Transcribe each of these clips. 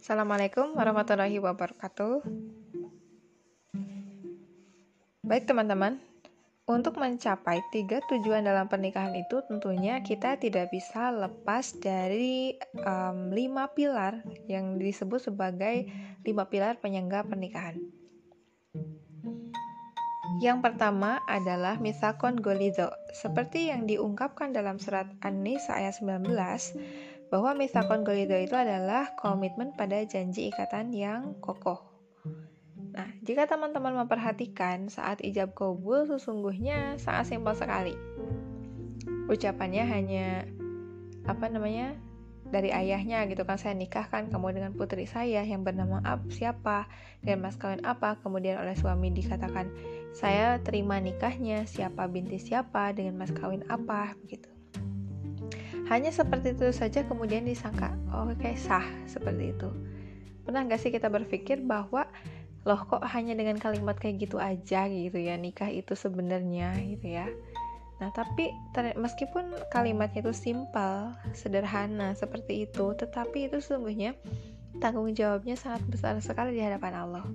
Assalamualaikum warahmatullahi wabarakatuh. Baik teman-teman, untuk mencapai tiga tujuan dalam pernikahan itu tentunya kita tidak bisa lepas dari um, lima pilar yang disebut sebagai lima pilar penyangga pernikahan. Yang pertama adalah misakon golido. Seperti yang diungkapkan dalam surat An-Nisa ayat 19, bahwa misakon golido itu adalah komitmen pada janji ikatan yang kokoh. Nah, jika teman-teman memperhatikan saat ijab kabul sesungguhnya sangat simpel sekali. Ucapannya hanya apa namanya? dari ayahnya gitu kan saya nikahkan kamu dengan putri saya yang bernama Ab siapa dan mas kawin apa kemudian oleh suami dikatakan saya terima nikahnya siapa binti siapa dengan mas kawin apa begitu hanya seperti itu saja kemudian disangka oh kayak sah seperti itu pernah gak sih kita berpikir bahwa loh kok hanya dengan kalimat kayak gitu aja gitu ya nikah itu sebenarnya gitu ya Nah, tapi meskipun kalimatnya itu simpel, sederhana seperti itu, tetapi itu sesungguhnya tanggung jawabnya sangat besar sekali di hadapan Allah.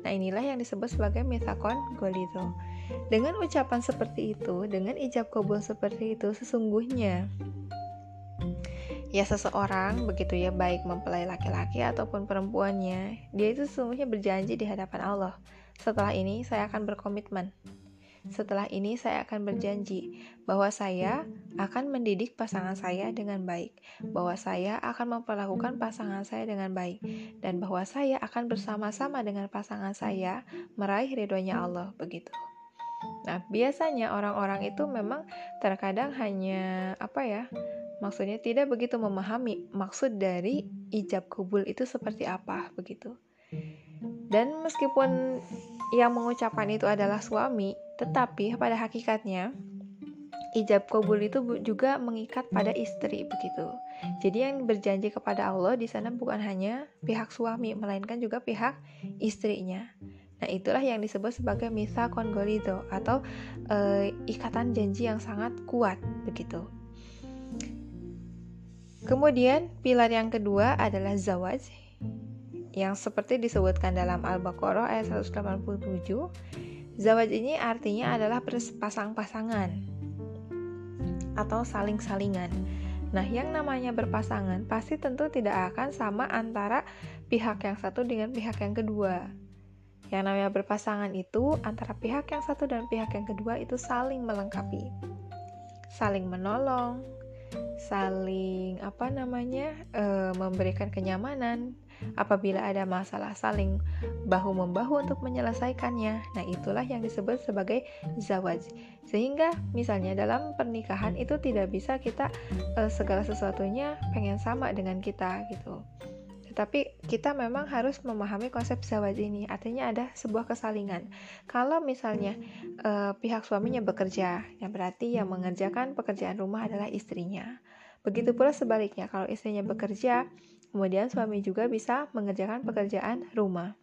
Nah, inilah yang disebut sebagai mitakon golito. Dengan ucapan seperti itu, dengan ijab kabul seperti itu, sesungguhnya ya seseorang begitu ya baik mempelai laki-laki ataupun perempuannya, dia itu sesungguhnya berjanji di hadapan Allah. Setelah ini saya akan berkomitmen setelah ini saya akan berjanji bahwa saya akan mendidik pasangan saya dengan baik, bahwa saya akan memperlakukan pasangan saya dengan baik, dan bahwa saya akan bersama-sama dengan pasangan saya meraih ridhonya Allah begitu. Nah, biasanya orang-orang itu memang terkadang hanya apa ya? Maksudnya tidak begitu memahami maksud dari ijab kubul itu seperti apa begitu. Dan meskipun yang mengucapkan itu adalah suami, tetapi pada hakikatnya ijab kabul itu juga mengikat pada istri begitu. Jadi yang berjanji kepada Allah di sana bukan hanya pihak suami melainkan juga pihak istrinya. Nah, itulah yang disebut sebagai misa kongolido atau e, ikatan janji yang sangat kuat begitu. Kemudian pilar yang kedua adalah zawaj yang seperti disebutkan dalam Al-Baqarah ayat 187 Zawaj ini artinya adalah berpasang-pasangan atau saling-salingan. Nah, yang namanya berpasangan pasti tentu tidak akan sama antara pihak yang satu dengan pihak yang kedua. Yang namanya berpasangan itu antara pihak yang satu dan pihak yang kedua itu saling melengkapi, saling menolong, saling apa namanya e, memberikan kenyamanan, Apabila ada masalah saling bahu-membahu untuk menyelesaikannya. Nah, itulah yang disebut sebagai zawaj. Sehingga misalnya dalam pernikahan itu tidak bisa kita uh, segala sesuatunya pengen sama dengan kita gitu. Tetapi kita memang harus memahami konsep zawaj ini. Artinya ada sebuah kesalingan. Kalau misalnya uh, pihak suaminya bekerja, yang berarti yang mengerjakan pekerjaan rumah adalah istrinya. Begitu pula sebaliknya, kalau istrinya bekerja, kemudian suami juga bisa mengerjakan pekerjaan rumah.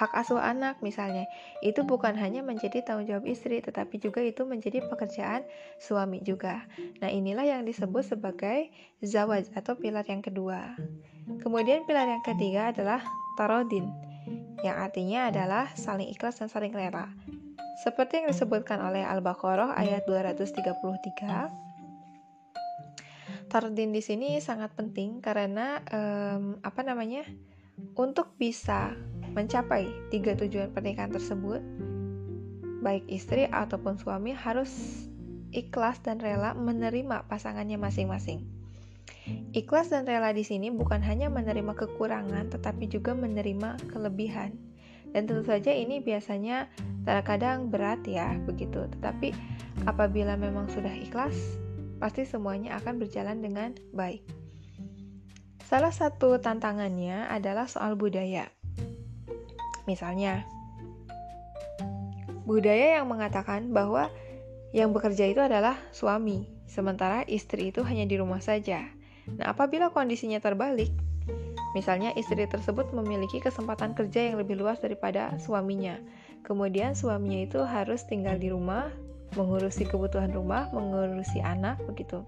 Hak asuh anak misalnya, itu bukan hanya menjadi tanggung jawab istri, tetapi juga itu menjadi pekerjaan suami juga. Nah inilah yang disebut sebagai zawaj atau pilar yang kedua. Kemudian pilar yang ketiga adalah tarodin, yang artinya adalah saling ikhlas dan saling rela. Seperti yang disebutkan oleh Al-Baqarah ayat 233, Tardin di sini sangat penting karena um, apa namanya untuk bisa mencapai tiga tujuan pernikahan tersebut baik istri ataupun suami harus ikhlas dan rela menerima pasangannya masing-masing. Ikhlas dan rela di sini bukan hanya menerima kekurangan tetapi juga menerima kelebihan. Dan tentu saja ini biasanya terkadang berat ya begitu. Tetapi apabila memang sudah ikhlas, pasti semuanya akan berjalan dengan baik. Salah satu tantangannya adalah soal budaya. Misalnya, budaya yang mengatakan bahwa yang bekerja itu adalah suami, sementara istri itu hanya di rumah saja. Nah, apabila kondisinya terbalik, misalnya istri tersebut memiliki kesempatan kerja yang lebih luas daripada suaminya, kemudian suaminya itu harus tinggal di rumah mengurusi kebutuhan rumah, mengurusi anak begitu.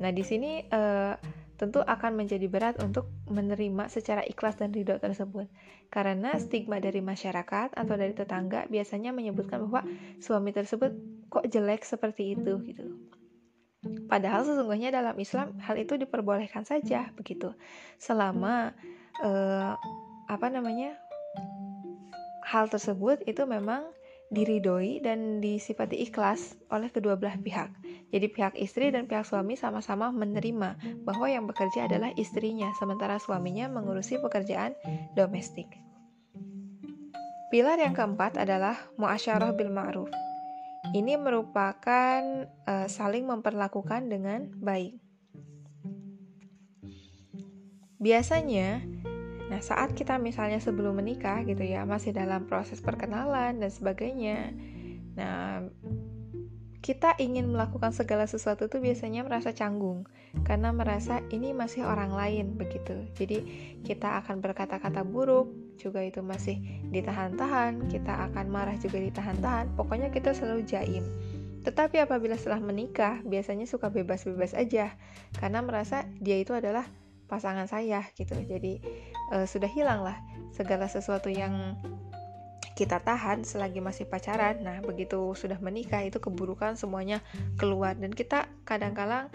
Nah, di sini uh, tentu akan menjadi berat untuk menerima secara ikhlas dan ridho tersebut. Karena stigma dari masyarakat atau dari tetangga biasanya menyebutkan bahwa suami tersebut kok jelek seperti itu gitu. Padahal sesungguhnya dalam Islam hal itu diperbolehkan saja begitu. Selama eh, apa namanya? hal tersebut itu memang diridoi dan disifati ikhlas oleh kedua belah pihak. Jadi pihak istri dan pihak suami sama-sama menerima bahwa yang bekerja adalah istrinya, sementara suaminya mengurusi pekerjaan domestik. Pilar yang keempat adalah muasyarah bil ma'ruf. Ini merupakan uh, saling memperlakukan dengan baik. Biasanya, nah saat kita misalnya sebelum menikah gitu ya, masih dalam proses perkenalan dan sebagainya. Nah, kita ingin melakukan segala sesuatu itu biasanya merasa canggung karena merasa ini masih orang lain begitu. Jadi kita akan berkata-kata buruk juga itu masih ditahan-tahan, kita akan marah juga ditahan-tahan. Pokoknya kita selalu jaim. Tetapi apabila setelah menikah biasanya suka bebas-bebas aja karena merasa dia itu adalah pasangan saya gitu. Jadi e, sudah hilang lah segala sesuatu yang kita tahan selagi masih pacaran. Nah, begitu sudah menikah itu keburukan semuanya keluar dan kita kadang-kala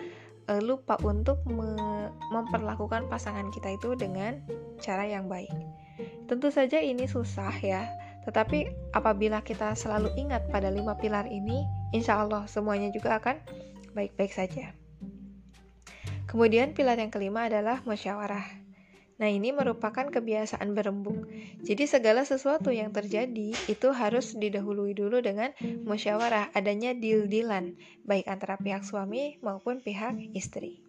uh, lupa untuk me memperlakukan pasangan kita itu dengan cara yang baik. Tentu saja ini susah ya, tetapi apabila kita selalu ingat pada lima pilar ini, insya Allah semuanya juga akan baik-baik saja. Kemudian pilar yang kelima adalah musyawarah. Nah, ini merupakan kebiasaan berembuk. Jadi segala sesuatu yang terjadi itu harus didahului dulu dengan musyawarah, adanya deal-dealan baik antara pihak suami maupun pihak istri.